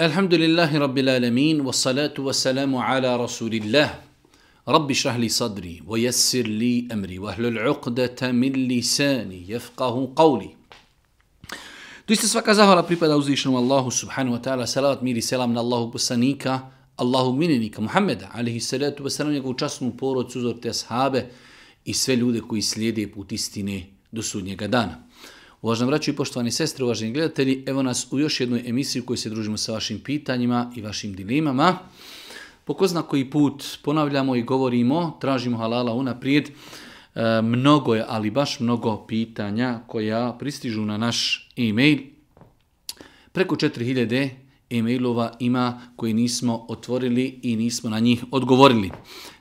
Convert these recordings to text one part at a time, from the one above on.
Elhamdülillahi Rabbil alemin ve salatu ve selamu ala Resulillah. Rabbi şrahli sadri wa yessirli emri ve ehlul uqdete min lisani yefkahu qavli. Doista svaka pripada uzvišenom Allahu subhanahu wa ta'ala, salavat miri selam Allahu poslanika, Allahu minenika Muhammeda, alihi salatu wa salam, njegovu časnu porodcu, uzor te ashabe i sve ljude koji slijede put istine do sudnjega dana. Uvažna vraću i poštovani sestre, uvaženi gledatelji, evo nas u još jednoj emisiji u kojoj se družimo sa vašim pitanjima i vašim dilemama. Po ko zna koji put ponavljamo i govorimo, tražimo halala unaprijed, e, mnogo je, ali baš mnogo pitanja koja pristižu na naš e-mail. Preko 4000 e-mailova ima koje nismo otvorili i nismo na njih odgovorili.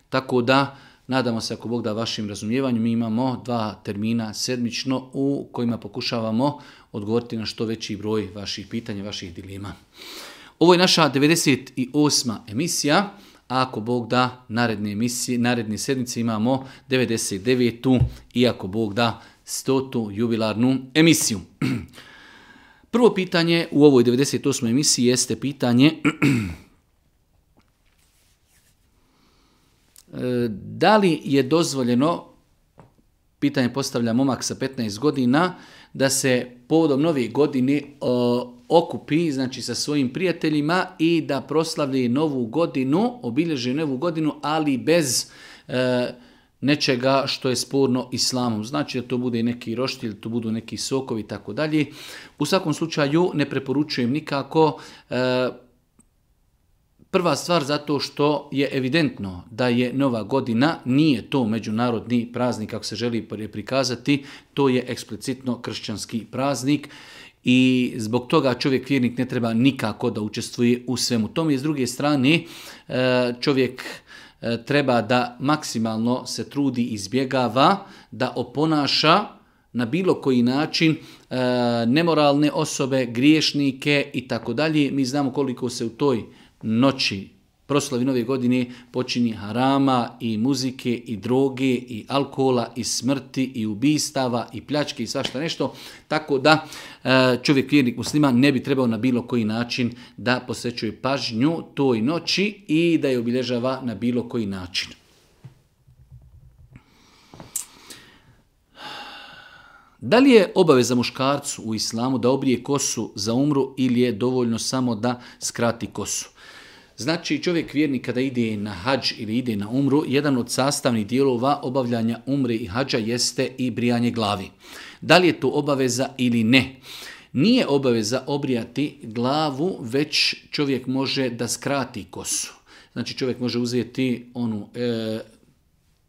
Tako da Nadamo se ako Bog da vašim razumijevanju. Mi imamo dva termina sedmično u kojima pokušavamo odgovoriti na što veći broj vaših pitanja, vaših dilema. Ovo je naša 98. emisija. A ako Bog da, naredne, emisije, naredne sedmice imamo 99. i ako Bog da, 100. jubilarnu emisiju. Prvo pitanje u ovoj 98. emisiji jeste pitanje E, da li je dozvoljeno, pitanje postavlja momak sa 15 godina, da se povodom nove godine e, okupi znači sa svojim prijateljima i da proslavi novu godinu, obilježi novu godinu, ali bez e, nečega što je sporno islamom. Znači da to bude neki roštilj, to budu neki sokovi i tako dalje. U svakom slučaju ne preporučujem nikako Prva stvar zato što je evidentno da je Nova godina, nije to međunarodni praznik kako se želi prikazati, to je eksplicitno kršćanski praznik i zbog toga čovjek vjernik ne treba nikako da učestvuje u svemu tome. I s druge strane e, čovjek e, treba da maksimalno se trudi izbjegava da oponaša na bilo koji način e, nemoralne osobe, griješnike i tako dalje. Mi znamo koliko se u toj noći proslavi nove godine počini harama i muzike i droge i alkohola i smrti i ubistava i pljačke i svašta nešto. Tako da e, čovjek vjernik muslima ne bi trebao na bilo koji način da posvećuje pažnju toj noći i da je obilježava na bilo koji način. Da li je obaveza muškarcu u islamu da obrije kosu za umru ili je dovoljno samo da skrati kosu? Znači čovjek vjerni kada ide na hađ ili ide na umru, jedan od sastavnih dijelova obavljanja umre i hađa jeste i brijanje glavi. Da li je to obaveza ili ne? Nije obaveza obrijati glavu, već čovjek može da skrati kosu. Znači čovjek može uzeti onu e,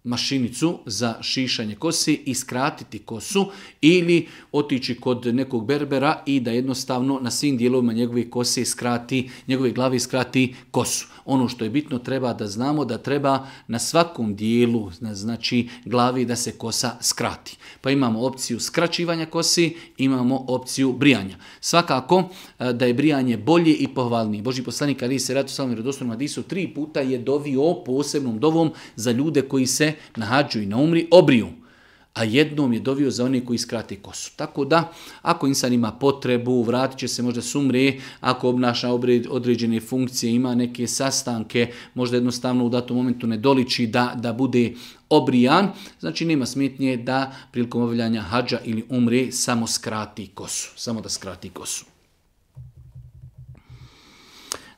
mašinicu za šišanje kosi i skratiti kosu ili otići kod nekog berbera i da jednostavno na svim dijelovima njegove kose skrati, njegove glave skrati kosu. Ono što je bitno treba da znamo da treba na svakom dijelu, znači glavi da se kosa skrati. Pa imamo opciju skraćivanja kosi, imamo opciju brijanja. Svakako e, da je brijanje bolje i pohvalnije. Boži poslanik Ali se radi u samom vjerodostojnom tri puta je dovio posebnom dovom za ljude koji se na hađu i na umri obriju. A jednom je dovio za one koji skrati kosu. Tako da, ako insan ima potrebu, vratit će se možda umre. ako obnaša određene funkcije, ima neke sastanke, možda jednostavno u datom momentu ne doliči da, da bude obrijan, znači nema smetnje da prilikom obavljanja hađa ili umre samo skrati kosu. Samo da skrati kosu.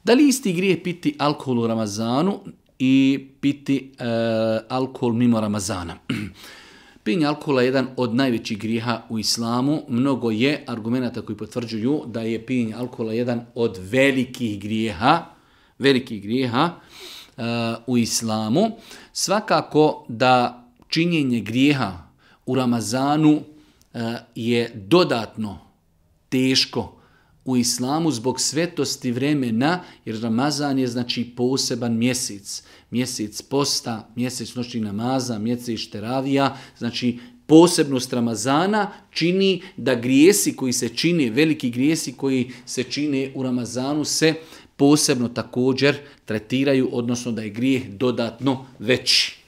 Da li isti grije piti alkohol u Ramazanu? i piti e, alkohol mimo Ramazana. Pijenje alkohola je jedan od najvećih griha u islamu. Mnogo je argumenata koji potvrđuju da je pijenje alkohola jedan od velikih grijeha, velikih grijeha e, u islamu. Svakako da činjenje grijeha u Ramazanu e, je dodatno teško u islamu zbog svetosti vremena, jer Ramazan je znači poseban mjesec. Mjesec posta, mjesec noćnih namaza, mjesec teravija, znači posebnost Ramazana čini da grijesi koji se čine, veliki grijesi koji se čine u Ramazanu se posebno također tretiraju, odnosno da je grijeh dodatno veći.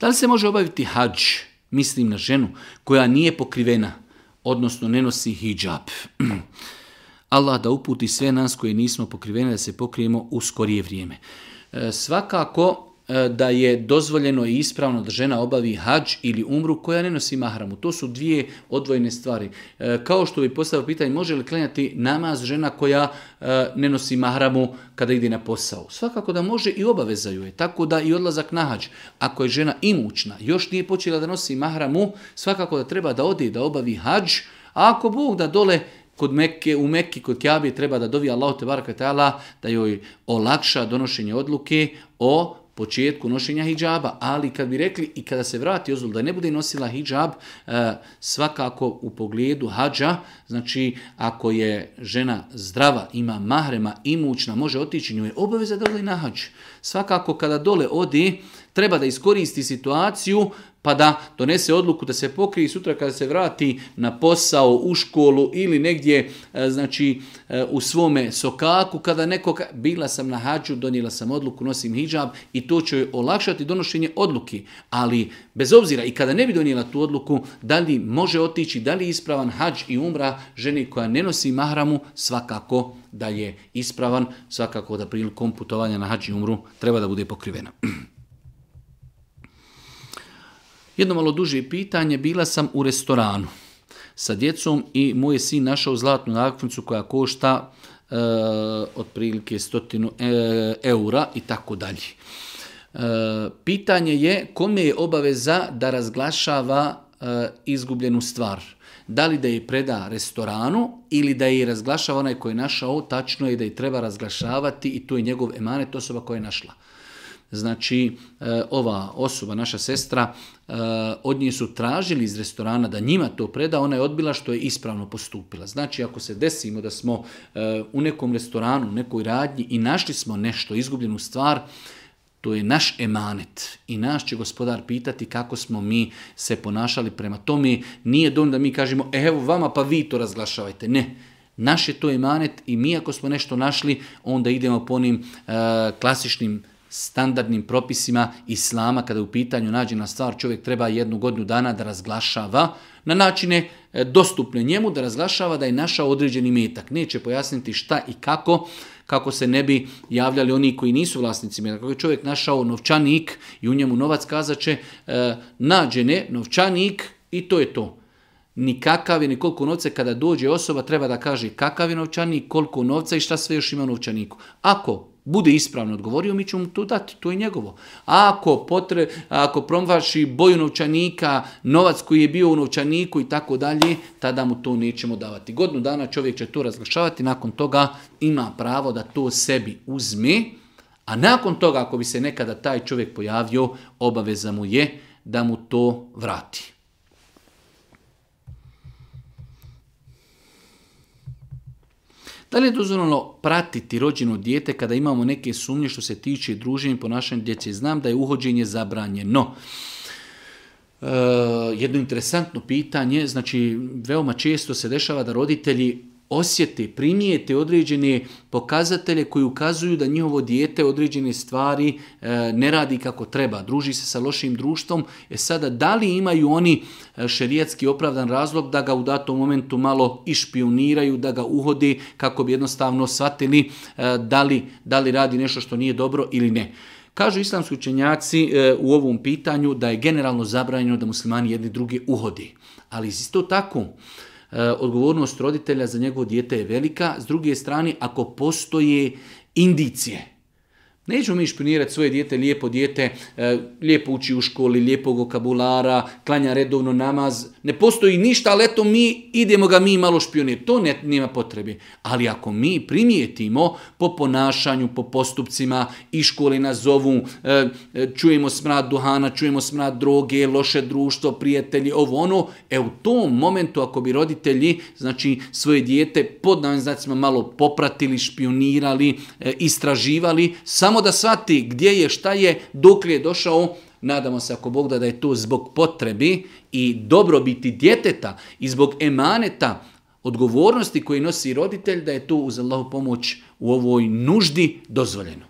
Da li se može obaviti hađ, mislim na ženu, koja nije pokrivena, odnosno ne nosi hijab? Allah da uputi sve nas koje nismo pokrivene da se pokrijemo u skorije vrijeme. E, svakako, E, da je dozvoljeno i ispravno da žena obavi hađ ili umru koja ne nosi mahramu. To su dvije odvojene stvari. E, kao što bi postavio pitanje može li klenjati namaz žena koja e, ne nosi mahramu kada ide na posao. Svakako da može i obaveza ju je. Tako da i odlazak na hađ. Ako je žena imućna, još nije počela da nosi mahramu, svakako da treba da ode da obavi hađ. A ako Bog da dole kod Mekke, u Mekki, kod Kjabi treba da dovi Allah te da joj olakša donošenje odluke o početku nošenja hijjaba, ali kad bi rekli i kada se vrati ozul da ne bude nosila hijjab, e, svakako u pogledu hađa, znači ako je žena zdrava, ima mahrema, imućna, može otići nju je obaveza da odi na hađ. Svakako kada dole odi, treba da iskoristi situaciju pa da donese odluku da se pokrije sutra kada se vrati na posao, u školu ili negdje e, znači e, u svome sokaku, kada nekoga, bila sam na hađu, donijela sam odluku, nosim hijab i to će joj olakšati donošenje odluki. Ali bez obzira i kada ne bi donijela tu odluku, da li može otići, da li je ispravan hađ i umra ženi koja ne nosi mahramu, svakako da je ispravan, svakako da prilikom putovanja na hađ i umru treba da bude pokrivena. Jedno malo duže pitanje, bila sam u restoranu sa djecom i moj je sin našao zlatnu nakupnicu koja košta eh, otprilike stotinu e, eura i tako dalje. Eh, pitanje je kome je obaveza da razglašava izgubljenu stvar. Da li da je preda restoranu ili da je razglašava onaj koji je našao, tačno je da je treba razglašavati i tu je njegov emanet osoba koja je našla. Znači, e, ova osoba, naša sestra, e, od nje su tražili iz restorana da njima to preda, ona je odbila što je ispravno postupila. Znači, ako se desimo da smo e, u nekom restoranu, u nekoj radnji i našli smo nešto, izgubljenu stvar, to je naš emanet i naš će gospodar pitati kako smo mi se ponašali prema tome. Nije dovoljno da mi kažemo evo vama pa vi to razglašavajte. Ne, naš je to emanet i mi ako smo nešto našli onda idemo po onim klasičnim standardnim propisima islama kada u pitanju na stvar čovjek treba jednu godinu dana da razglašava na načine e, dostupne njemu da razglašava da je našao određeni metak. Neće pojasniti šta i kako, kako se ne bi javljali oni koji nisu vlasnici metak. Kako je čovjek našao novčanik i u njemu novac kazat će e, nađene novčanik i to je to ni kakav je, ni koliko novca, kada dođe osoba treba da kaže kakav je novčanik, koliko novca i šta sve još ima u novčaniku. Ako bude ispravno odgovorio, mi ćemo mu to dati, to je njegovo. Ako, potre, ako promvaši boju novčanika, novac koji je bio u novčaniku i tako dalje, tada mu to nećemo davati. Godinu dana čovjek će to razglašavati, nakon toga ima pravo da to sebi uzme, a nakon toga ako bi se nekada taj čovjek pojavio, obaveza mu je da mu to vrati. Da li je dozvoljeno pratiti rođeno dijete kada imamo neke sumnje što se tiče druženja i ponašanja djece? Znam da je uhođenje zabranjeno. E, jedno interesantno pitanje, znači veoma često se dešava da roditelji osjete, primijete određene pokazatelje koji ukazuju da njihovo dijete određene stvari e, ne radi kako treba, druži se sa lošim društvom. E sada, da li imaju oni e, šerijatski opravdan razlog da ga u datom momentu malo išpioniraju, da ga uhode kako bi jednostavno shvatili e, da, li, da li radi nešto što nije dobro ili ne. Kažu islamski učenjaci u ovom pitanju da je generalno zabranjeno da muslimani jedni druge uhodi. Ali isto tako, E, odgovornost roditelja za njegovo dijete je velika. S druge strane, ako postoje indicije Nećemo mi špinirati svoje dijete, lijepo dijete, e, lijepo uči u školi, lijepog vokabulara, klanja redovno namaz. Ne postoji ništa, ali eto mi idemo ga mi malo špionirati. To ne, nema potrebe. Ali ako mi primijetimo po ponašanju, po postupcima, i škole nas zovu, e, e, čujemo smrad duhana, čujemo smrad droge, loše društvo, prijatelji, ovo ono, e u tom momentu ako bi roditelji, znači svoje dijete pod znači, malo popratili, špionirali, istraživali, samo da shvati gdje je, šta je, dok je došao, nadamo se ako Bog da, je to zbog potrebi i dobrobiti djeteta i zbog emaneta, odgovornosti koji nosi roditelj, da je to uz Allahu pomoć u ovoj nuždi dozvoljeno.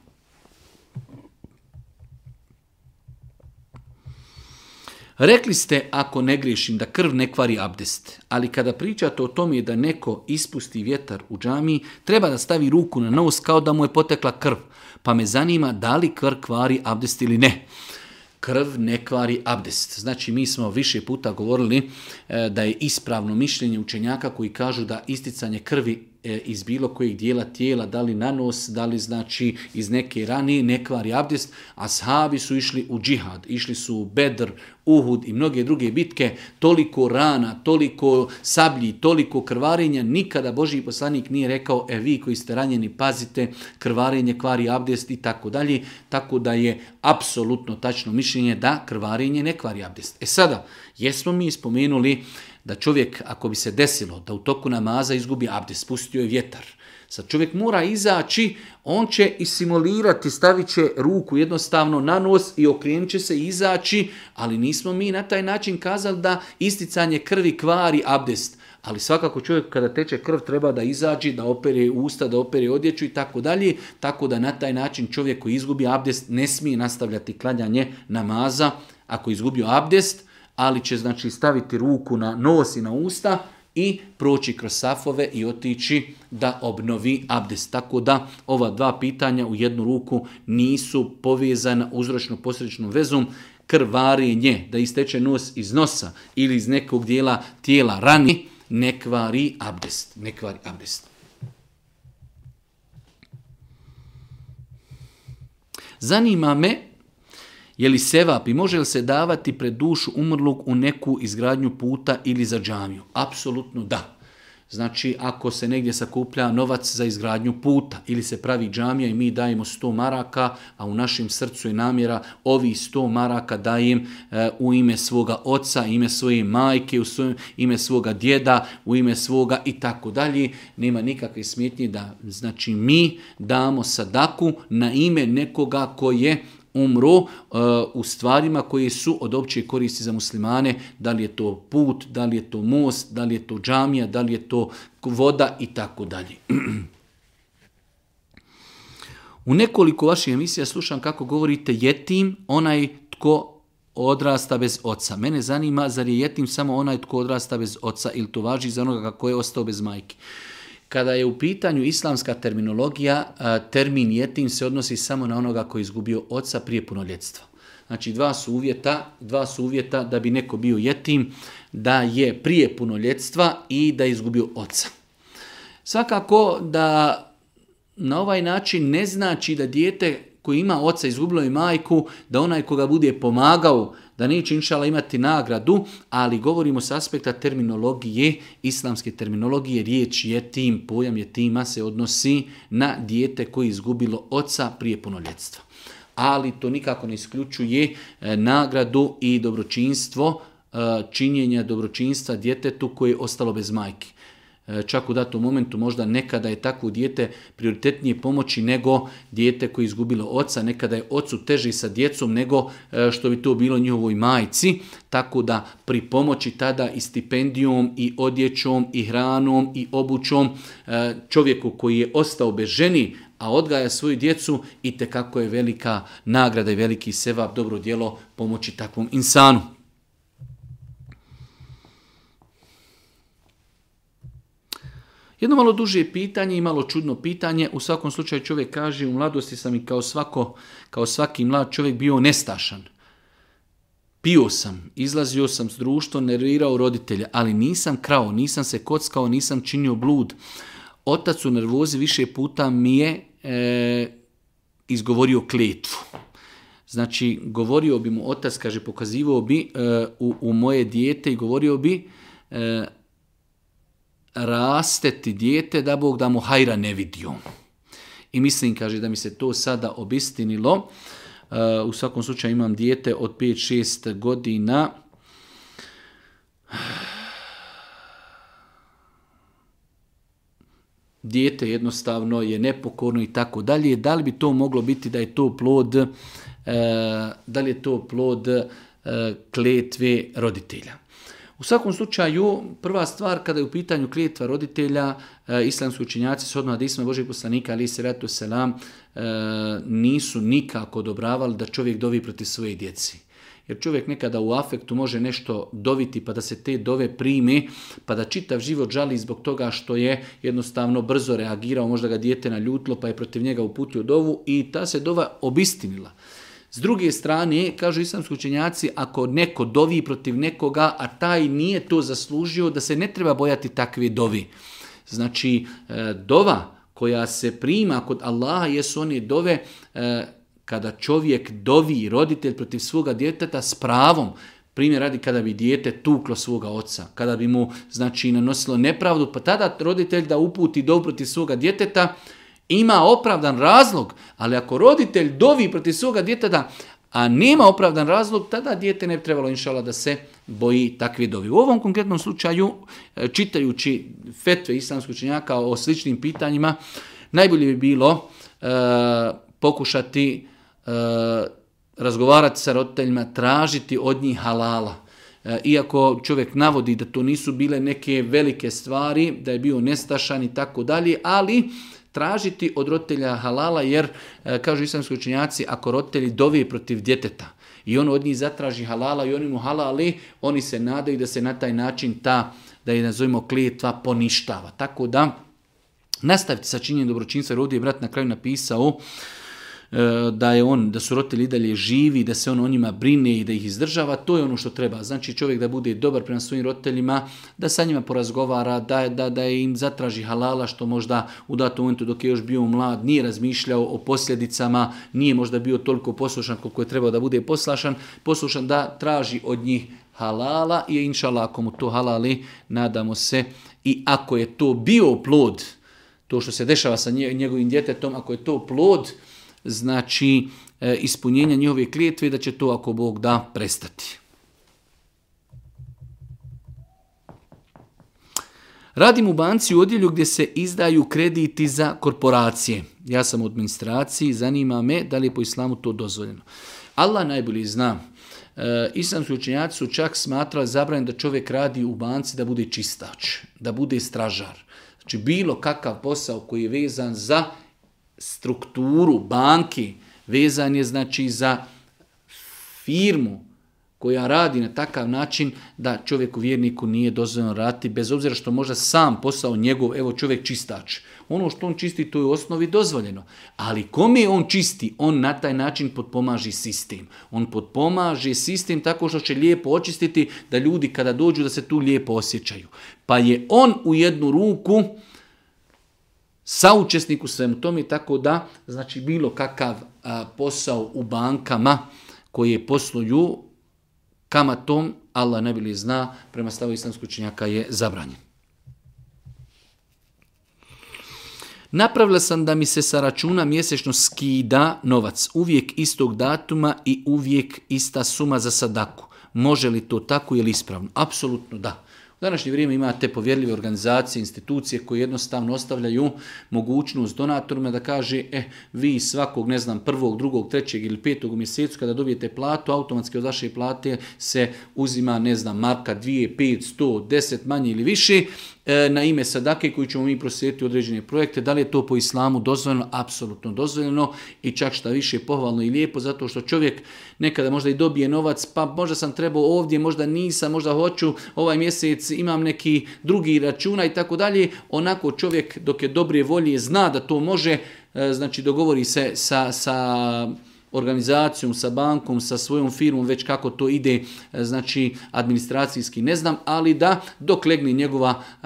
Rekli ste, ako ne griješim, da krv ne kvari abdest, ali kada pričate o tome da neko ispusti vjetar u džami treba da stavi ruku na nos kao da mu je potekla krv pa me zanima da li krv kvari abdest ili ne. Krv ne kvari abdest. Znači, mi smo više puta govorili eh, da je ispravno mišljenje učenjaka koji kažu da isticanje krvi E, iz bilo kojeg dijela tijela, da li na nos, da li znači iz neke rane, nekvari abdest, a sahabi su išli u džihad, išli su u Bedr, Uhud i mnoge druge bitke, toliko rana, toliko sablji, toliko krvarenja, nikada Boži poslanik nije rekao, e vi koji ste ranjeni, pazite, krvarenje kvari abdest i tako dalje, tako da je apsolutno tačno mišljenje da krvarenje ne kvari abdest. E sada, jesmo mi spomenuli da čovjek ako bi se desilo da u toku namaza izgubi abdest, spustio je vjetar, sad čovjek mora izaći, on će i simulirati, stavit će ruku jednostavno na nos i okrenut će se izaći, ali nismo mi na taj način kazali da isticanje krvi kvari abdest. Ali svakako čovjek kada teče krv treba da izađi, da opere usta, da opere odjeću i tako dalje, tako da na taj način čovjek koji izgubi abdest ne smije nastavljati klanjanje namaza ako izgubio abdest, ali će znači staviti ruku na nos i na usta i proći kroz safove i otići da obnovi abdest. Tako da ova dva pitanja u jednu ruku nisu povezana uzročno-posrećnom vezom. Krvarenje, da isteče nos iz nosa ili iz nekog dijela tijela rani, ne kvari abdest. Ne kvari abdest. Zanima me je li sevap i može li se davati pred dušu umrlog u neku izgradnju puta ili za džamiju? Apsolutno da. Znači, ako se negdje sakuplja novac za izgradnju puta ili se pravi džamija i mi dajemo 100 maraka, a u našem srcu je namjera ovi 100 maraka dajem e, u ime svoga oca, ime svoje majke, u ime svoga djeda, u ime svoga i tako dalje. Nema nikakve smjetnje da znači mi damo sadaku na ime nekoga koji je umro eh, u stvarima koje su od opće koristi za muslimane, da li je to put, da li je to most, da li je to džamija, da li je to voda i tako dalje. U nekoliko vaših emisija slušam kako govorite jetim, onaj tko odrasta bez oca. Mene zanima, zar je jetim samo onaj tko odrasta bez oca ili to važi za onoga kako je ostao bez majke? Kada je u pitanju islamska terminologija, e, termin jetim se odnosi samo na onoga koji je izgubio oca prije punoljetstva. Znači dva su uvjeta, dva su uvjeta da bi neko bio jetim, da je prije punoljetstva i da je izgubio oca. Svakako da na ovaj način ne znači da dijete koji ima oca izgubilo i majku, da onaj koga bude pomagao da neće inšala imati nagradu, ali govorimo s aspekta terminologije, islamske terminologije, riječ je tim, pojam je tima se odnosi na dijete koje je izgubilo oca prije punoljetstva. Ali to nikako ne isključuje e, nagradu i dobročinstvo, e, činjenja dobročinstva djetetu koje je ostalo bez majke. E, čak u datom momentu možda nekada je takvo dijete prioritetnije pomoći nego dijete koje je izgubilo oca, nekada je ocu teži sa djecom nego e, što bi to bilo njihovoj majci, tako da pri pomoći tada i stipendijom i odjećom i hranom i obućom e, čovjeku koji je ostao bez ženi, a odgaja svoju djecu i kako je velika nagrada i veliki sevap dobro djelo pomoći takvom insanu. Jedno malo duže pitanje i malo čudno pitanje. U svakom slučaju čovjek kaže u mladosti sam i kao, svako, kao svaki mlad čovjek bio nestašan. Pio sam, izlazio sam s društvom, nervirao roditelja, ali nisam krao, nisam se kockao, nisam činio blud. Otac u nervozi više puta mi je e, izgovorio kletvu. Znači, govorio bi mu otac, kaže, pokazivao bi e, u, moje dijete i govorio bi e, rasteti dijete da Bog da mu hajra ne vidio. I mislim, kaže, da mi se to sada obistinilo. E, u svakom slučaju imam dijete od 5-6 godina. dijete jednostavno je nepokorno i tako dalje. Da li bi to moglo biti da je to plod, e, da li je to plod e, kletve roditelja? U svakom slučaju, prva stvar kada je u pitanju klijetva roditelja, e, islamski učinjaci, shodno isme Božeg poslanika, ali se ratu selam, e, nisu nikako odobravali da čovjek dovi protiv svoje djeci. Jer čovjek nekada u afektu može nešto doviti pa da se te dove primi, pa da čitav život žali zbog toga što je jednostavno brzo reagirao, možda ga dijete naljutilo pa je protiv njega uputio dovu i ta se dova obistinila. S druge strane, kažu islamski učenjaci, ako neko dovi protiv nekoga, a taj nije to zaslužio, da se ne treba bojati takve dovi. Znači, e, dova koja se prima kod Allaha jesu one dove e, kada čovjek dovi roditelj protiv svoga djeteta s pravom. Primjer radi kada bi dijete tuklo svoga oca, kada bi mu znači nanosilo nepravdu, pa tada roditelj da uputi dov protiv svoga djeteta, ima opravdan razlog, ali ako roditelj dovi protiv svoga djeteta, a nema opravdan razlog, tada dijete ne bi trebalo inšala da se boji takvi dovi. U ovom konkretnom slučaju, e, čitajući fetve islamskog činjaka o sličnim pitanjima, najbolje bi bilo e, pokušati e, razgovarati sa roditeljima, tražiti od njih halala. iako čovjek navodi da to nisu bile neke velike stvari, da je bio nestašan i tako dalje, ali tražiti od roditelja halala jer, e, kažu islamski učenjaci, ako roditelji dovije protiv djeteta i on od njih zatraži halala i oni mu halali, oni se nadaju da se na taj način ta, da je nazovimo klijetva, poništava. Tako da, nastaviti sa činjenjem dobročinstva jer ovdje je brat na kraju napisao E, da je on, da su roditelji i dalje živi, da se on o njima brine i da ih izdržava, to je ono što treba. Znači čovjek da bude dobar prema svojim roditeljima, da sa njima porazgovara, da, da, da im zatraži halala što možda u datom momentu dok je još bio mlad nije razmišljao o posljedicama, nije možda bio toliko poslušan koliko je trebao da bude poslašan, poslušan da traži od njih halala i inšala ako mu to halali, nadamo se i ako je to bio plod, to što se dešava sa njegovim djetetom, ako je to plod znači e, ispunjenja njihove klijetve da će to ako Bog da prestati. Radim u banci u odjelju gdje se izdaju krediti za korporacije. Ja sam u administraciji, zanima me da li je po islamu to dozvoljeno. Allah najbolje zna. E, islamski učenjaci su čak smatrali zabranjen da čovjek radi u banci da bude čistač, da bude stražar. Znači bilo kakav posao koji je vezan za strukturu banki, vezan je znači za firmu koja radi na takav način da čovjeku vjerniku nije dozvoljeno raditi, bez obzira što možda sam posao njegov, evo čovjek čistač. Ono što on čisti, to je u osnovi dozvoljeno. Ali kome on čisti? On na taj način potpomaži sistem. On potpomaže sistem tako što će lijepo očistiti da ljudi kada dođu da se tu lijepo osjećaju. Pa je on u jednu ruku saučesnik u svemu tome, tako da znači bilo kakav posao u bankama koje posluju kamatom, Allah ne bili zna, prema stavu islamskog činjaka je zabranjen. Napravila sam da mi se sa računa mjesečno skida novac, uvijek istog datuma i uvijek ista suma za sadaku. Može li to tako ili ispravno? Apsolutno da. U današnje vrijeme imate povjerljive organizacije, institucije koje jednostavno ostavljaju mogućnost donatorima da kaže e, vi svakog, ne znam, prvog, drugog, trećeg ili petog u mjesecu kada dobijete platu, automatski od vaše plate se uzima, ne znam, marka dvije, pet, sto, deset manje ili više E, na ime sadake koju ćemo mi prosjetiti određene projekte. Da li je to po islamu dozvoljeno? Apsolutno dozvoljeno i čak šta više pohvalno i lijepo zato što čovjek nekada možda i dobije novac pa možda sam trebao ovdje, možda nisam, možda hoću ovaj mjesec imam neki drugi računa i tako dalje. Onako čovjek dok je dobre volje zna da to može, e, znači dogovori se sa, sa organizacijom, sa bankom, sa svojom firmom, već kako to ide, e, znači administracijski ne znam, ali da dok legne njegova e,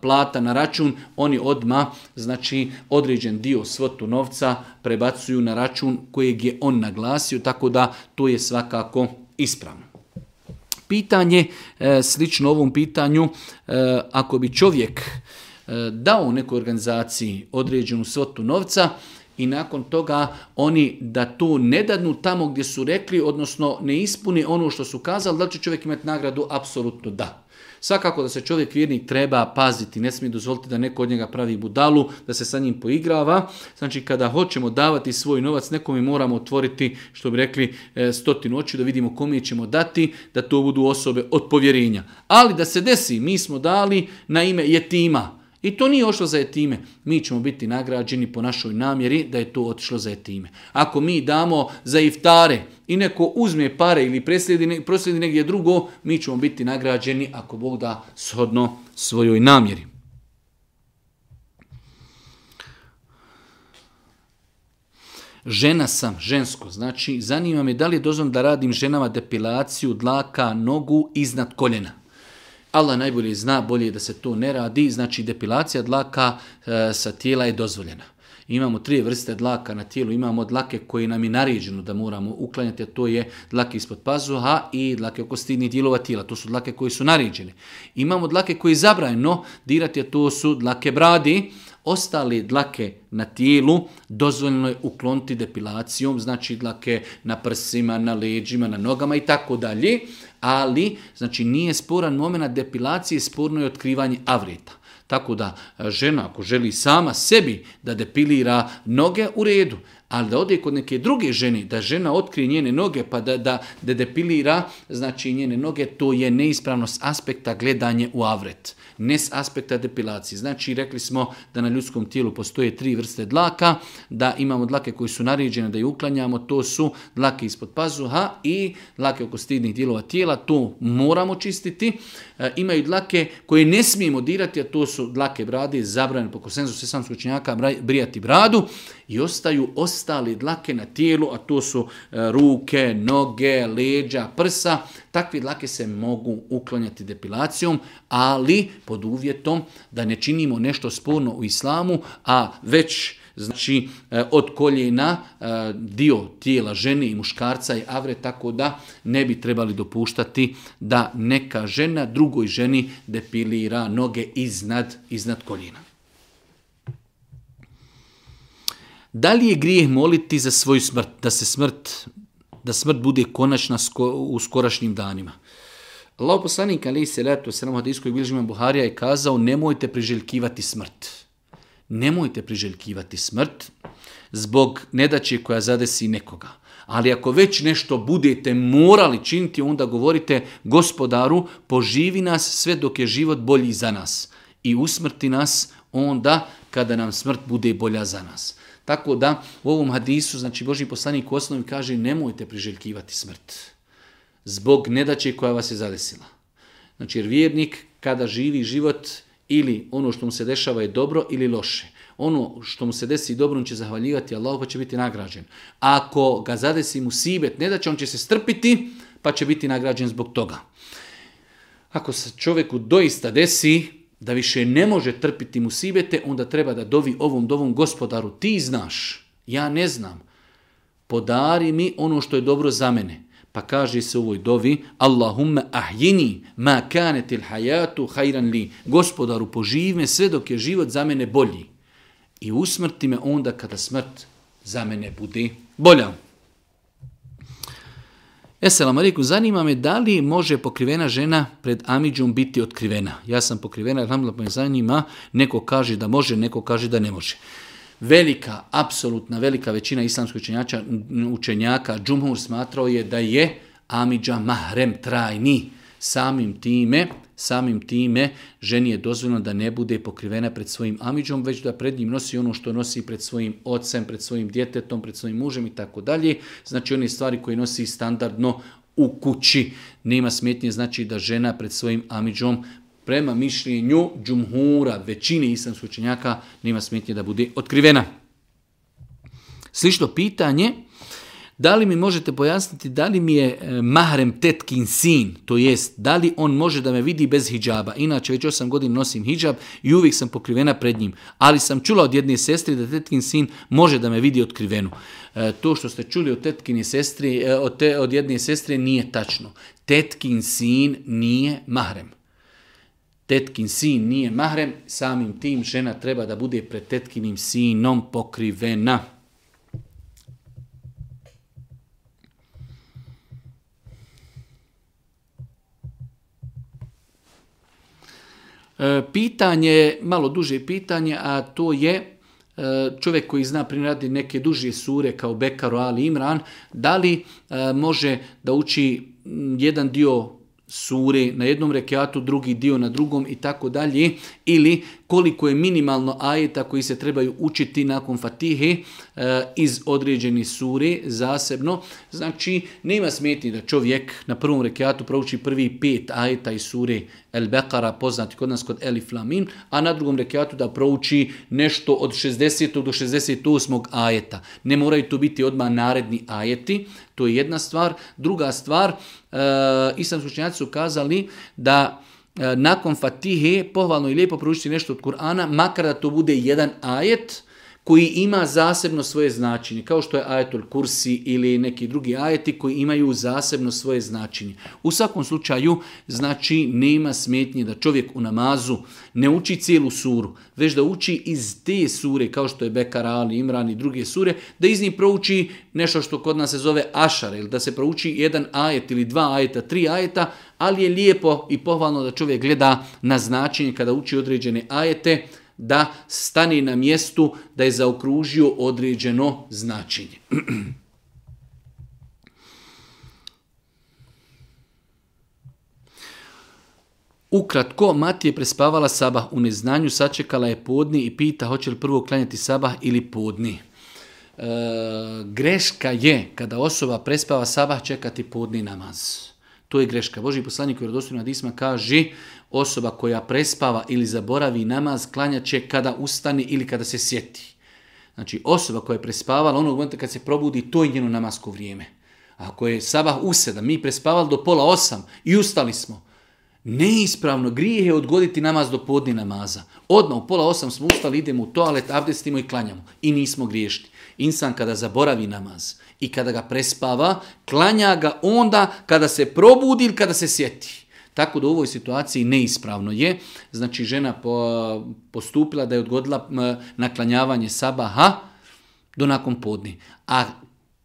plata na račun, oni odma znači određen dio svotu novca prebacuju na račun kojeg je on naglasio, tako da to je svakako ispravno. Pitanje, e, slično ovom pitanju, e, ako bi čovjek dao nekoj organizaciji određenu svotu novca, i nakon toga oni da tu ne dadnu tamo gdje su rekli, odnosno ne ispuni ono što su kazali, da li će čovjek imati nagradu? Apsolutno da. Svakako da se čovjek vjernik treba paziti, ne smije dozvoliti da neko od njega pravi budalu, da se sa njim poigrava. Znači kada hoćemo davati svoj novac, nekome moramo otvoriti, što bi rekli, e, stotinu oči, da vidimo kome ćemo dati, da to budu osobe od povjerenja. Ali da se desi, mi smo dali na ime jetima, i to nije ošlo za etime. Mi ćemo biti nagrađeni po našoj namjeri da je to otišlo za etime. Ako mi damo za iftare i neko uzme pare ili proslijedi negdje drugo, mi ćemo biti nagrađeni ako Bog da shodno svojoj namjeri. Žena sam, žensko, znači zanima me da li je dozvan da radim ženama depilaciju dlaka nogu iznad koljena. Allah najbolje zna, bolje da se to ne radi, znači depilacija dlaka e, sa tijela je dozvoljena. Imamo tri vrste dlaka na tijelu, imamo dlake koje nam je naređeno da moramo uklanjati, a to je dlake ispod pazuha i dlake oko stidnih dijelova tijela, to su dlake koje su naređene. Imamo dlake koje je dirati, to su dlake bradi, ostale dlake na tijelu dozvoljeno je ukloniti depilacijom, znači dlake na prsima, na leđima, na nogama i tako dalje ali znači nije sporan moment depilacije, sporno je otkrivanje avreta. Tako da e, žena ako želi sama sebi da depilira noge u redu, ali da ode kod neke druge žene, da žena otkrije njene noge pa da, da, da depilira znači njene noge, to je neispravno s aspekta gledanje u avret, ne s aspekta depilacije. Znači rekli smo da na ljudskom tijelu postoje tri vrste dlaka, da imamo dlake koje su naređene da ih uklanjamo, to su dlake ispod pazuha i dlake oko stidnih dijelova tijela, to moramo čistiti. E, imaju dlake koje ne smijemo dirati, a to su dlake brade, zabrane po konsenzusu sestanskog učenjaka brijati bradu i ostaju ostale dlake na tijelu, a to su e, ruke, noge, leđa, prsa. Takve dlake se mogu uklanjati depilacijom, ali pod uvjetom da ne činimo nešto sporno u islamu, a već znači e, od koljena e, dio tijela žene i muškarca je avre, tako da ne bi trebali dopuštati da neka žena drugoj ženi depilira noge iznad, iznad koljena. Da li je grijeh moliti za svoju smrt, da se smrt, da smrt bude konačna u skorašnjim danima? Allah poslanik ali se letu sram hadijskoj Buharija je kazao nemojte priželjkivati smrt nemojte priželjkivati smrt zbog nedaće koja zadesi nekoga. Ali ako već nešto budete morali činiti, onda govorite gospodaru, poživi nas sve dok je život bolji za nas i usmrti nas onda kada nam smrt bude bolja za nas. Tako da u ovom hadisu, znači Boži poslanik u osnovi kaže nemojte priželjkivati smrt zbog nedaće koja vas je zadesila. Znači jer vjernik kada živi život ili ono što mu se dešava je dobro ili loše. Ono što mu se desi dobro, on će zahvaljivati Allah pa će biti nagrađen. Ako ga zadesi mu ne da će, on će se strpiti pa će biti nagrađen zbog toga. Ako se čovjeku doista desi da više ne može trpiti mu sibete, onda treba da dovi ovom dovom gospodaru. Ti znaš, ja ne znam. Podari mi ono što je dobro za mene. Pa kaže se u ovoj dovi, Allahumme ahjini ma kanetil hajatu hajran li. Gospodaru, poživi sve dok je život za mene bolji. I usmrti me onda kada smrt za mene bude bolja. Eselamu alaikum, zanima me da li može pokrivena žena pred Amidžom biti otkrivena. Ja sam pokrivena, alhamdulillah, pa me zanima, neko kaže da može, neko kaže da ne može. Velika, apsolutna, velika većina islamskih učenjaka Džumhur smatrao je da je Amidža mahrem trajni. Samim time, samim time ženi je dozvoljeno da ne bude pokrivena pred svojim amidžom, već da pred njim nosi ono što nosi pred svojim ocem, pred svojim djetetom, pred svojim mužem i tako dalje. Znači one stvari koje nosi standardno u kući. Nema smetnje znači da žena pred svojim amidžom prema mišljenju džumhura, većine islamskih učenjaka, nema smetnje da bude otkrivena. Slično pitanje, da li mi možete pojasniti da li mi je e, mahrem tetkin sin, to jest da li on može da me vidi bez hijjaba. Inače već 8 godina nosim hijjab i uvijek sam pokrivena pred njim. Ali sam čula od jedne sestri da tetkin sin može da me vidi otkrivenu. E, to što ste čuli od tetkini sestri, e, od, te, od jedne sestre nije tačno. Tetkin sin nije mahrem tetkin sin nije mahrem, samim tim žena treba da bude pred tetkinim sinom pokrivena. E, pitanje, malo duže pitanje, a to je e, čovjek koji zna primjerati neke duže sure kao Bekaru Ali Imran, da li e, može da uči jedan dio sure na jednom rekiatu, drugi dio na drugom i tako dalje, ili koliko je minimalno ajeta koji se trebaju učiti nakon fatihe eh, iz određeni sure zasebno. Znači, nema smetni da čovjek na prvom rekiatu prouči prvi pet ajeta iz sure El Bekara, poznati kod nas kod Elif Lamin, a na drugom rekiatu da prouči nešto od 60. do 68. ajeta. Ne moraju to biti odmah naredni ajeti, to je jedna stvar. Druga stvar, e, islamski učenjaci su kazali da e, nakon fatihe pohvalno i lijepo proučiti nešto od Kur'ana, makar da to bude jedan ajet, koji ima zasebno svoje značenje, kao što je ajetul kursi ili neki drugi ajeti koji imaju zasebno svoje značenje. U svakom slučaju, znači, nema smetnje da čovjek u namazu ne uči cijelu suru, već da uči iz te sure, kao što je bekar Ali, Imran i druge sure, da iz njih prouči nešto što kod nas se zove ašar, ili da se prouči jedan ajet ili dva ajeta, tri ajeta, ali je lijepo i pohvalno da čovjek gleda na značenje kada uči određene ajete, da stani na mjestu da je zaokružio određeno značenje. Ukratko, Mati je prespavala sabah u neznanju, sačekala je podni i pita hoće li prvo klanjati sabah ili podni. E, greška je kada osoba prespava sabah čekati podni namaz. To je greška. Boži poslanik u vjerodostojnim Isma kaže osoba koja prespava ili zaboravi namaz klanjat će kada ustani ili kada se sjeti. Znači osoba koja je prespavala onog momenta kad se probudi, to je njeno namasko vrijeme. Ako je sabah u sedam, mi prespavali do pola osam i ustali smo, neispravno grije je odgoditi namaz do podni namaza. Odmah u pola osam smo ustali, idemo u toalet, abdestimo i klanjamo. I nismo griješni. Insan kada zaboravi namaz, i kada ga prespava, klanja ga onda kada se probudi ili kada se sjeti. Tako da u ovoj situaciji neispravno je. Znači žena postupila da je odgodila naklanjavanje sabaha do nakon podni. A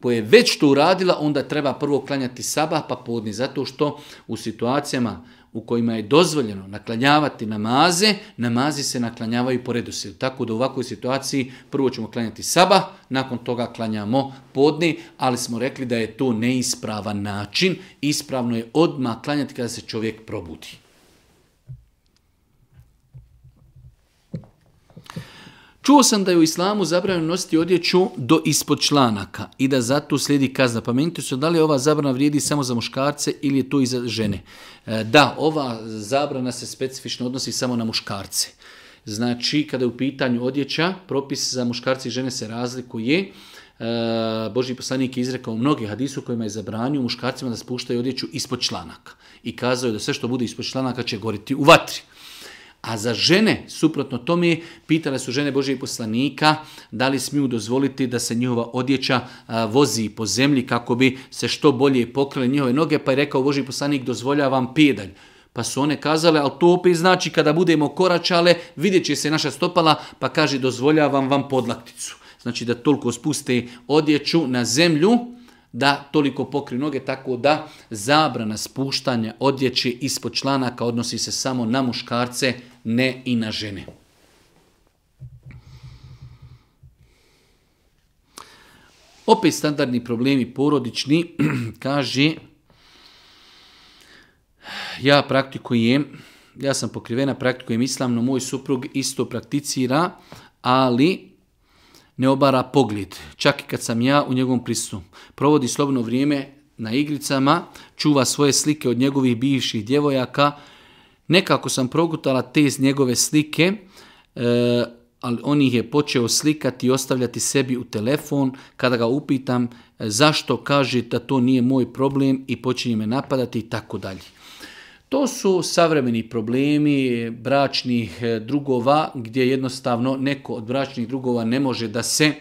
koje je već to uradila, onda treba prvo klanjati sabah pa podni. Zato što u situacijama u kojima je dozvoljeno naklanjavati namaze, namazi se naklanjavaju po redoslijedu. Tako da u ovakvoj situaciji prvo ćemo klanjati saba, nakon toga klanjamo podni, ali smo rekli da je to neispravan način. Ispravno je odmah klanjati kada se čovjek probudi. Čuo sam da je u islamu zabranjeno nositi odjeću do ispod članaka i da zato slijedi kazna. Pa se da li ova zabrana vrijedi samo za muškarce ili je to i za žene. E, da, ova zabrana se specifično odnosi samo na muškarce. Znači, kada je u pitanju odjeća, propis za muškarce i žene se razlikuje. E, Boži poslanik je izrekao mnogi hadisu kojima je zabranio muškarcima da spuštaju odjeću ispod članaka. I kazao je da sve što bude ispod članaka će goriti u vatri. A za žene, suprotno tome, pitale su žene Božjih poslanika da li smiju dozvoliti da se njihova odjeća vozi po zemlji kako bi se što bolje pokrile njihove noge, pa je rekao Božji poslanik vam pjedalj. Pa su one kazale, ali to opet znači kada budemo koračale, vidjet će se naša stopala, pa kaže dozvoljavam vam podlakticu. Znači da toliko spuste odjeću na zemlju, da toliko pokri noge, tako da zabrana spuštanja odjeće ispod članaka odnosi se samo na muškarce, ne i na žene. Opet standardni problemi porodični, kaže, ja praktikujem, ja sam pokrivena, praktikujem islamno moj suprug isto prakticira, ali ne obara pogled, čak i kad sam ja u njegovom pristupu. Provodi slobno vrijeme na igricama, čuva svoje slike od njegovih bivših djevojaka, Nekako sam progutala te iz njegove slike, e, ali on ih je počeo slikati i ostavljati sebi u telefon. Kada ga upitam e, zašto kaže da to nije moj problem i počinje me napadati i tako dalje. To su savremeni problemi bračnih e, drugova gdje jednostavno neko od bračnih drugova ne može da se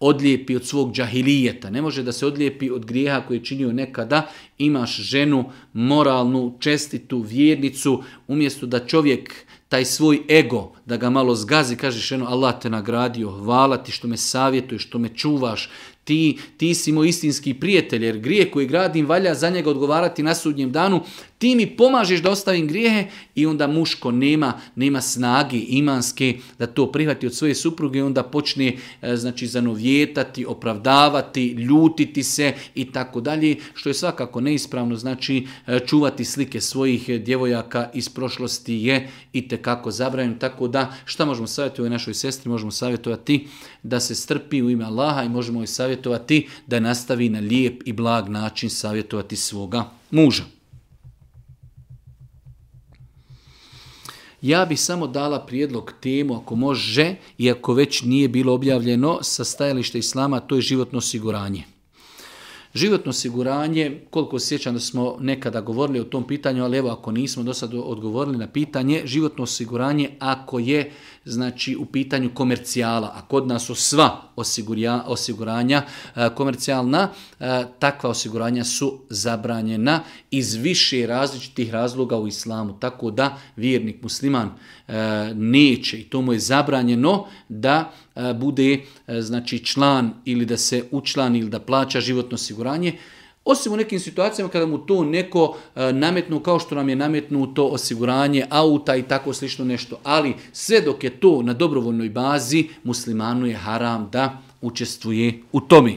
odlijepi od svog džahilijeta, ne može da se odlijepi od grijeha koje je činio nekada. Imaš ženu moralnu, čestitu, vjernicu, umjesto da čovjek taj svoj ego, da ga malo zgazi, kažeš jedno, Allah te nagradio, hvala ti što me savjetuješ, što me čuvaš, ti, ti si moj istinski prijatelj, jer grije koji gradim valja za njega odgovarati na sudnjem danu, ti mi pomažeš da ostavim grijehe i onda muško nema, nema snagi imanske da to prihvati od svoje supruge i onda počne e, znači zanovjetati, opravdavati, ljutiti se i tako dalje, što je svakako neispravno, znači e, čuvati slike svojih djevojaka iz prošlosti je i kako zabranjeno, tako da šta možemo savjetovati našoj sestri, možemo savjetovati da se strpi u ime Allaha i možemo joj savjetovati da nastavi na lijep i blag način savjetovati svoga muža. Ja bih samo dala prijedlog temu ako može, ako već nije bilo objavljeno sa stajališta islama, to je životno osiguranje. Životno osiguranje, koliko sjećam da smo nekada govorili o tom pitanju, ali evo ako nismo do sada odgovorili na pitanje, životno osiguranje ako je znači u pitanju komercijala, a kod nas su sva osiguranja e, komercijalna, e, takva osiguranja su zabranjena iz više različitih razloga u islamu, tako da vjernik musliman e, neće i to mu je zabranjeno da bude znači član ili da se učlani ili da plaća životno osiguranje osim u nekim situacijama kada mu to neko e, nametnu kao što nam je nametnuto osiguranje auta i tako slično nešto. Ali sve dok je to na dobrovoljnoj bazi, muslimanu je haram da učestvuje u tome.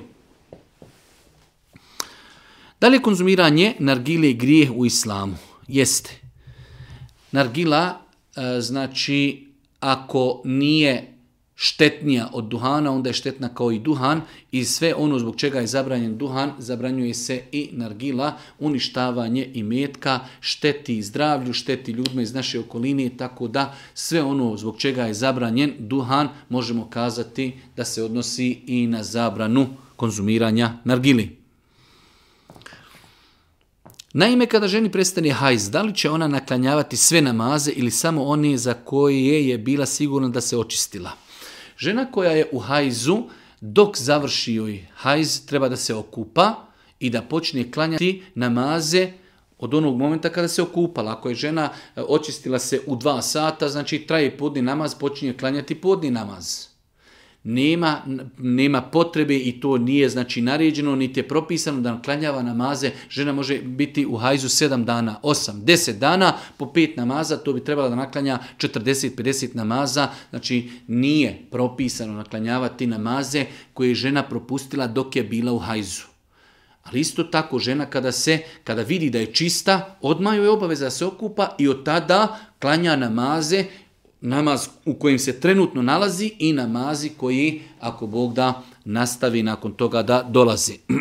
Da li je konzumiranje nargile grije u islamu? Jeste. Nargila, e, znači, ako nije štetnija od duhana, onda je štetna kao i duhan i sve ono zbog čega je zabranjen duhan, zabranjuje se i nargila, uništavanje i metka, šteti zdravlju, šteti ljudima iz naše okoline, tako da sve ono zbog čega je zabranjen duhan možemo kazati da se odnosi i na zabranu konzumiranja nargili. Naime, kada ženi prestane hajz, da li će ona naklanjavati sve namaze ili samo one za koje je bila sigurna da se očistila? Žena koja je u hajzu, dok završi joj hajz, treba da se okupa i da počne klanjati namaze od onog momenta kada se okupala. Ako je žena e, očistila se u dva sata, znači traje podni namaz, počinje klanjati podni namaz nema, nema potrebe i to nije znači naređeno, niti je propisano da naklanjava namaze. Žena može biti u hajzu 7 dana, 8, 10 dana, po 5 namaza, to bi trebala da naklanja 40-50 namaza. Znači nije propisano naklanjavati namaze koje je žena propustila dok je bila u hajzu. Ali isto tako žena kada se kada vidi da je čista, odmaju je obaveza da se okupa i od tada klanja namaze namaz u kojem se trenutno nalazi i namazi koji, ako Bog da, nastavi nakon toga da dolazi.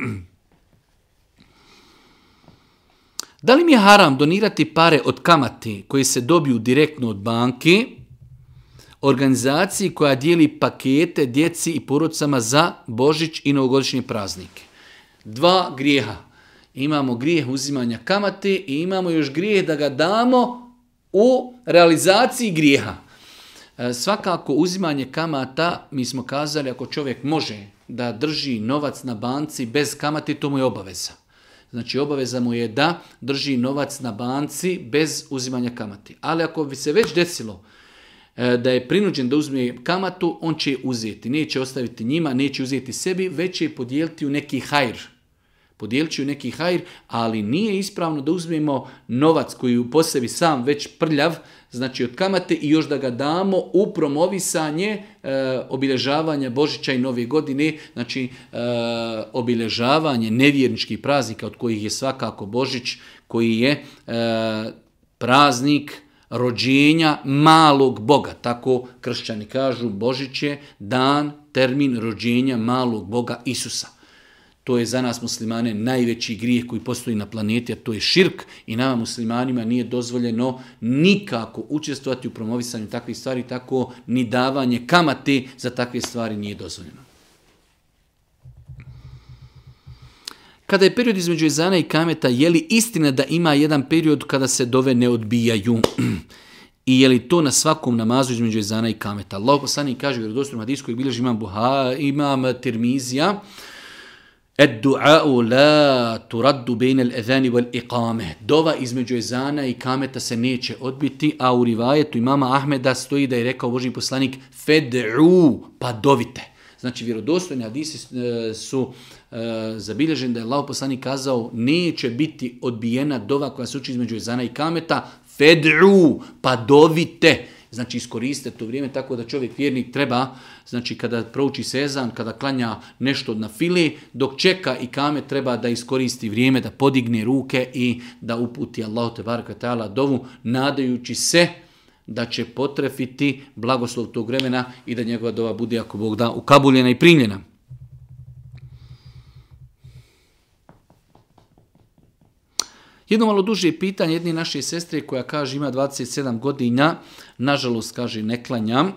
Da li mi je haram donirati pare od kamati koji se dobiju direktno od banke, organizaciji koja dijeli pakete djeci i porodcama za Božić i novogodišnje praznike? Dva grijeha. Imamo grijeh uzimanja kamate i imamo još grijeh da ga damo u realizaciji grijeha. E, svakako uzimanje kamata, mi smo kazali, ako čovjek može da drži novac na banci bez kamati, to mu je obaveza. Znači obaveza mu je da drži novac na banci bez uzimanja kamati. Ali ako bi se već desilo e, da je prinuđen da uzme kamatu, on će je uzeti. Neće ostaviti njima, neće uzeti sebi, već će je podijeliti u neki hajr. Podijelit će u neki hajr, ali nije ispravno da uzmemo novac koji u posebi sam već prljav, znači od kamate i još da ga damo u promovisanje e, obilježavanja Božića i Nove godine, znači e, obilježavanje nevjerničkih praznika od kojih je svakako Božić koji je e, praznik rođenja malog Boga. Tako kršćani kažu Božić je dan, termin rođenja malog Boga Isusa to je za nas muslimane najveći grijeh koji postoji na planeti, a to je širk i nama muslimanima nije dozvoljeno nikako učestvovati u promovisanju takvih stvari, tako ni davanje kamate za takve stvari nije dozvoljeno. Kada je period između izana i Kameta, je li istina da ima jedan period kada se dove ne odbijaju? I je li to na svakom namazu između izana i Kameta? Allah poslani kaže u vjerodostojnom hadijskoj bilježi imam, imam Termizija, Ed-du'a'u la turaddu bejne l'ezani wal Dova između ezana i kameta se neće odbiti, a u rivajetu imama Ahmeda stoji da je rekao Boži poslanik fed'u, pa dovite. Znači, vjerodostojni hadisi e, su e, zabilježeni da je Allah poslanik kazao neće biti odbijena dova koja se uči između ezana i kameta, fed'u, pa dovite znači iskoriste to vrijeme tako da čovjek vjernik treba, znači kada prouči sezan, kada klanja nešto na fili, dok čeka i kame treba da iskoristi vrijeme, da podigne ruke i da uputi Allahu te baraka ta'ala dovu, nadajući se da će potrefiti blagoslov tog vremena i da njegova dova bude, ako Bog da, ukabuljena i primljena. Jedno malo duže pitanje jedne naše sestre koja kaže ima 27 godina, nažalost kaže ne klanjam,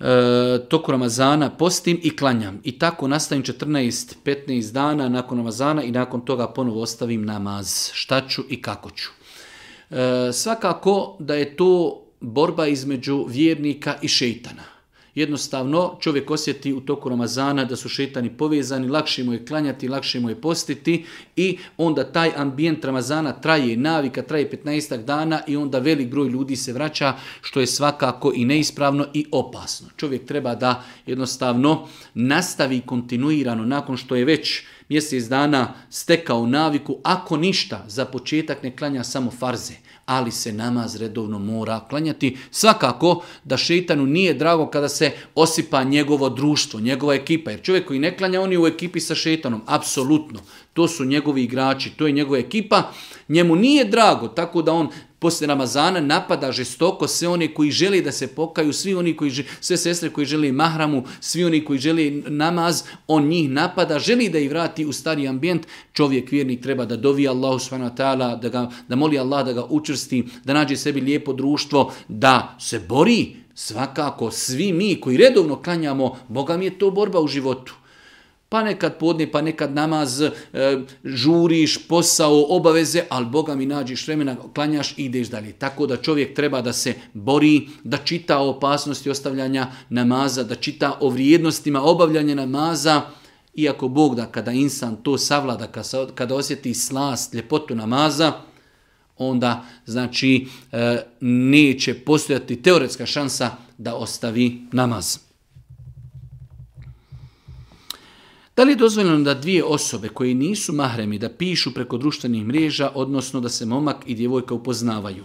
e, toku Ramazana postim i klanjam. I tako nastavim 14-15 dana nakon Ramazana i nakon toga ponovo ostavim namaz. Šta ću i kako ću. E, svakako da je to borba između vjernika i šeitana jednostavno čovjek osjeti u toku Ramazana da su šetani povezani, lakše mu je klanjati, lakše mu je postiti i onda taj ambijent Ramazana traje, navika traje 15 dana i onda velik broj ljudi se vraća što je svakako i neispravno i opasno. Čovjek treba da jednostavno nastavi kontinuirano nakon što je već mjesec dana stekao naviku, ako ništa, za početak ne klanja samo farze ali se namaz redovno mora klanjati. Svakako da šeitanu nije drago kada se osipa njegovo društvo, njegova ekipa, jer čovjek koji ne klanja, on je u ekipi sa šeitanom, apsolutno to su njegovi igrači, to je njegova ekipa, njemu nije drago, tako da on poslije Ramazana napada žestoko sve one koji žele da se pokaju, svi oni koji sve sestre koji žele mahramu, svi oni koji žele namaz, on njih napada, želi da ih vrati u stari ambijent. Čovjek vjernik treba da dovi Allah, da, ga, da moli Allah da ga učrsti, da nađe sebi lijepo društvo, da se bori. Svakako, svi mi koji redovno klanjamo, Boga mi je to borba u životu. Pa nekad podne, pa nekad namaz, e, žuriš, posao, obaveze, ali Boga mi nađiš vremena, klanjaš i ideš dalje. Tako da čovjek treba da se bori, da čita o opasnosti ostavljanja namaza, da čita o vrijednostima obavljanja namaza, iako Bog da kada insan to savlada, kada osjeti slast, ljepotu namaza, onda znači e, neće postojati teoretska šansa da ostavi namaz. Da li je dozvoljeno da dvije osobe koje nisu mahremi da pišu preko društvenih mreža, odnosno da se momak i djevojka upoznavaju?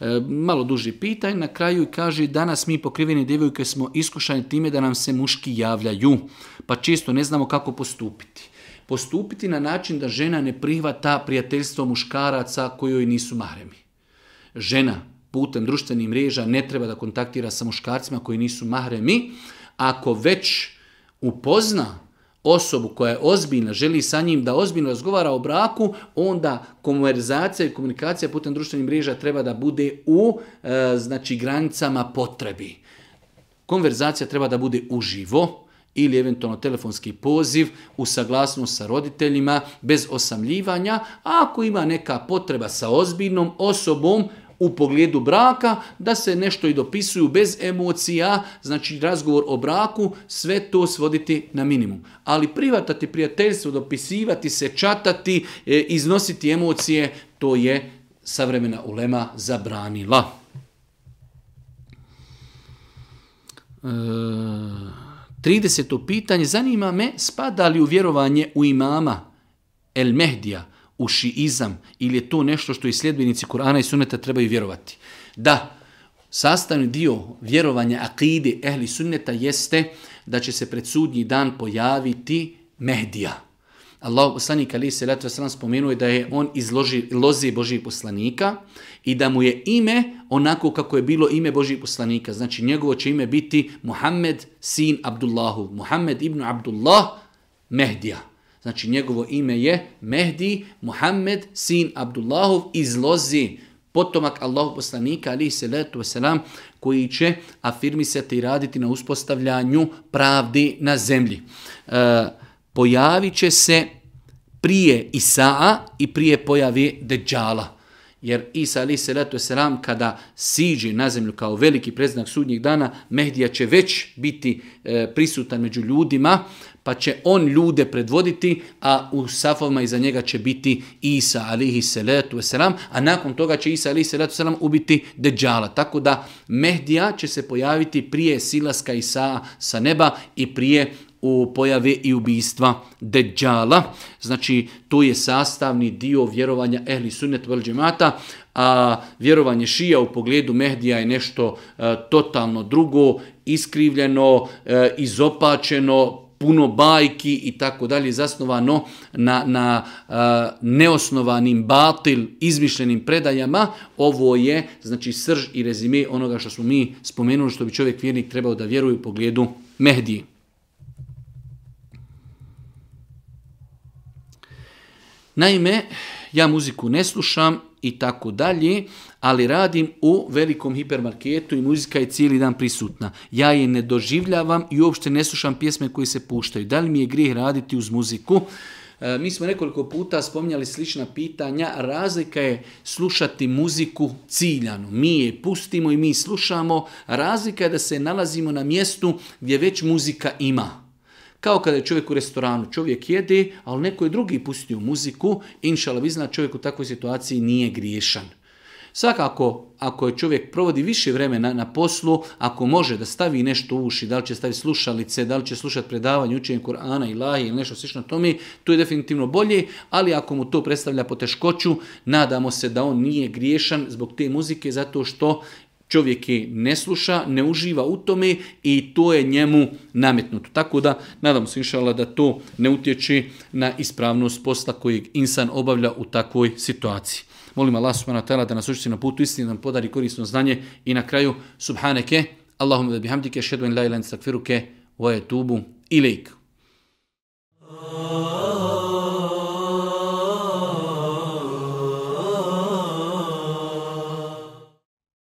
E, malo duži pitaj na kraju i kaže danas mi pokriveni djevojke smo iskušani time da nam se muški javljaju, pa često ne znamo kako postupiti. Postupiti na način da žena ne prihvata prijateljstvo muškaraca kojoj nisu mahremi. Žena putem društvenih mreža ne treba da kontaktira sa muškarcima koji nisu mahremi, ako već upozna osobu koja je ozbiljna, želi sa njim da ozbiljno razgovara o braku, onda konverzacija i komunikacija putem društvenih mreža treba da bude u e, znači granicama potrebi. Konverzacija treba da bude uživo ili eventualno telefonski poziv u saglasnost sa roditeljima bez osamljivanja, a ako ima neka potreba sa ozbiljnom osobom, u pogledu braka, da se nešto i dopisuju bez emocija, znači razgovor o braku, sve to svoditi na minimum. Ali privatati prijateljstvo, dopisivati se, čatati, e, iznositi emocije, to je savremena ulema zabranila. E, 30. pitanje. Zanima me, spada li u vjerovanje u imama El Mehdija, u šiizam ili je to nešto što i sljedbenici Kur'ana i Sunneta trebaju vjerovati. Da, sastavni dio vjerovanja akide ehli Sunneta jeste da će se pred sudnji dan pojaviti Mehdija. Allah poslanik ali se letva sam spomenuje da je on iz lozi Božih poslanika i da mu je ime onako kako je bilo ime Božih poslanika. Znači njegovo će ime biti Muhammed sin Abdullahu. Muhammed ibn Abdullah Mehdija. Znači njegovo ime je Mehdi Muhammed sin Abdullahov izlozi potomak Allahov poslanika ali se letu selam koji će afirmisati i raditi na uspostavljanju pravdi na zemlji. E, pojavit će se prije Isaa i prije pojavi Deđala. Jer Isa ali se letu selam kada siđe na zemlju kao veliki predznak sudnjeg dana, Mehdija će već biti e, prisutan među ljudima, pa će on ljude predvoditi, a u safovima iza njega će biti Isa alihi salatu selam, a nakon toga će Isa alihi salatu selam ubiti Deđala. Tako da Mehdija će se pojaviti prije silaska Isa sa neba i prije u pojave i ubijstva Deđala. Znači, to je sastavni dio vjerovanja Ehli Sunnet a vjerovanje šija u pogledu Mehdija je nešto e, totalno drugo, iskrivljeno, e, izopačeno, puno bajki i tako dalje, zasnovano na, na neosnovanim batil, izmišljenim predajama, ovo je znači srž i rezime onoga što smo mi spomenuli, što bi čovjek vjernik trebao da vjeruje u pogledu Mehdi. Naime, ja muziku ne slušam, i tako dalje, ali radim u velikom hipermarketu i muzika je cijeli dan prisutna. Ja je ne doživljavam i uopšte ne slušam pjesme koje se puštaju. Da li mi je grijeh raditi uz muziku? E, mi smo nekoliko puta spominjali slična pitanja. Razlika je slušati muziku ciljano. Mi je pustimo i mi slušamo. Razlika je da se nalazimo na mjestu gdje već muzika ima. Kao kada je čovjek u restoranu, čovjek jede, ali neko je drugi pustio muziku, inšala vi čovjek u takvoj situaciji nije griješan. Svakako, ako je čovjek provodi više vremena na poslu, ako može da stavi nešto u uši, da li će staviti slušalice, da li će slušati predavanje, učenje Kur'ana, Ilahi ili nešto slično tome, to je definitivno bolje, ali ako mu to predstavlja poteškoću, nadamo se da on nije griješan zbog te muzike, zato što čovjek je ne sluša, ne uživa u tome i to je njemu nametnuto. Tako da, nadam se inšala da to ne utječe na ispravnost posla kojeg insan obavlja u takvoj situaciji. Molim Allah subhanahu wa ta'ala da nas učiti na putu da nam podari korisno znanje i na kraju subhaneke, Allahumma da bihamdike, šedven la ilan stakfiruke, wa etubu Oh.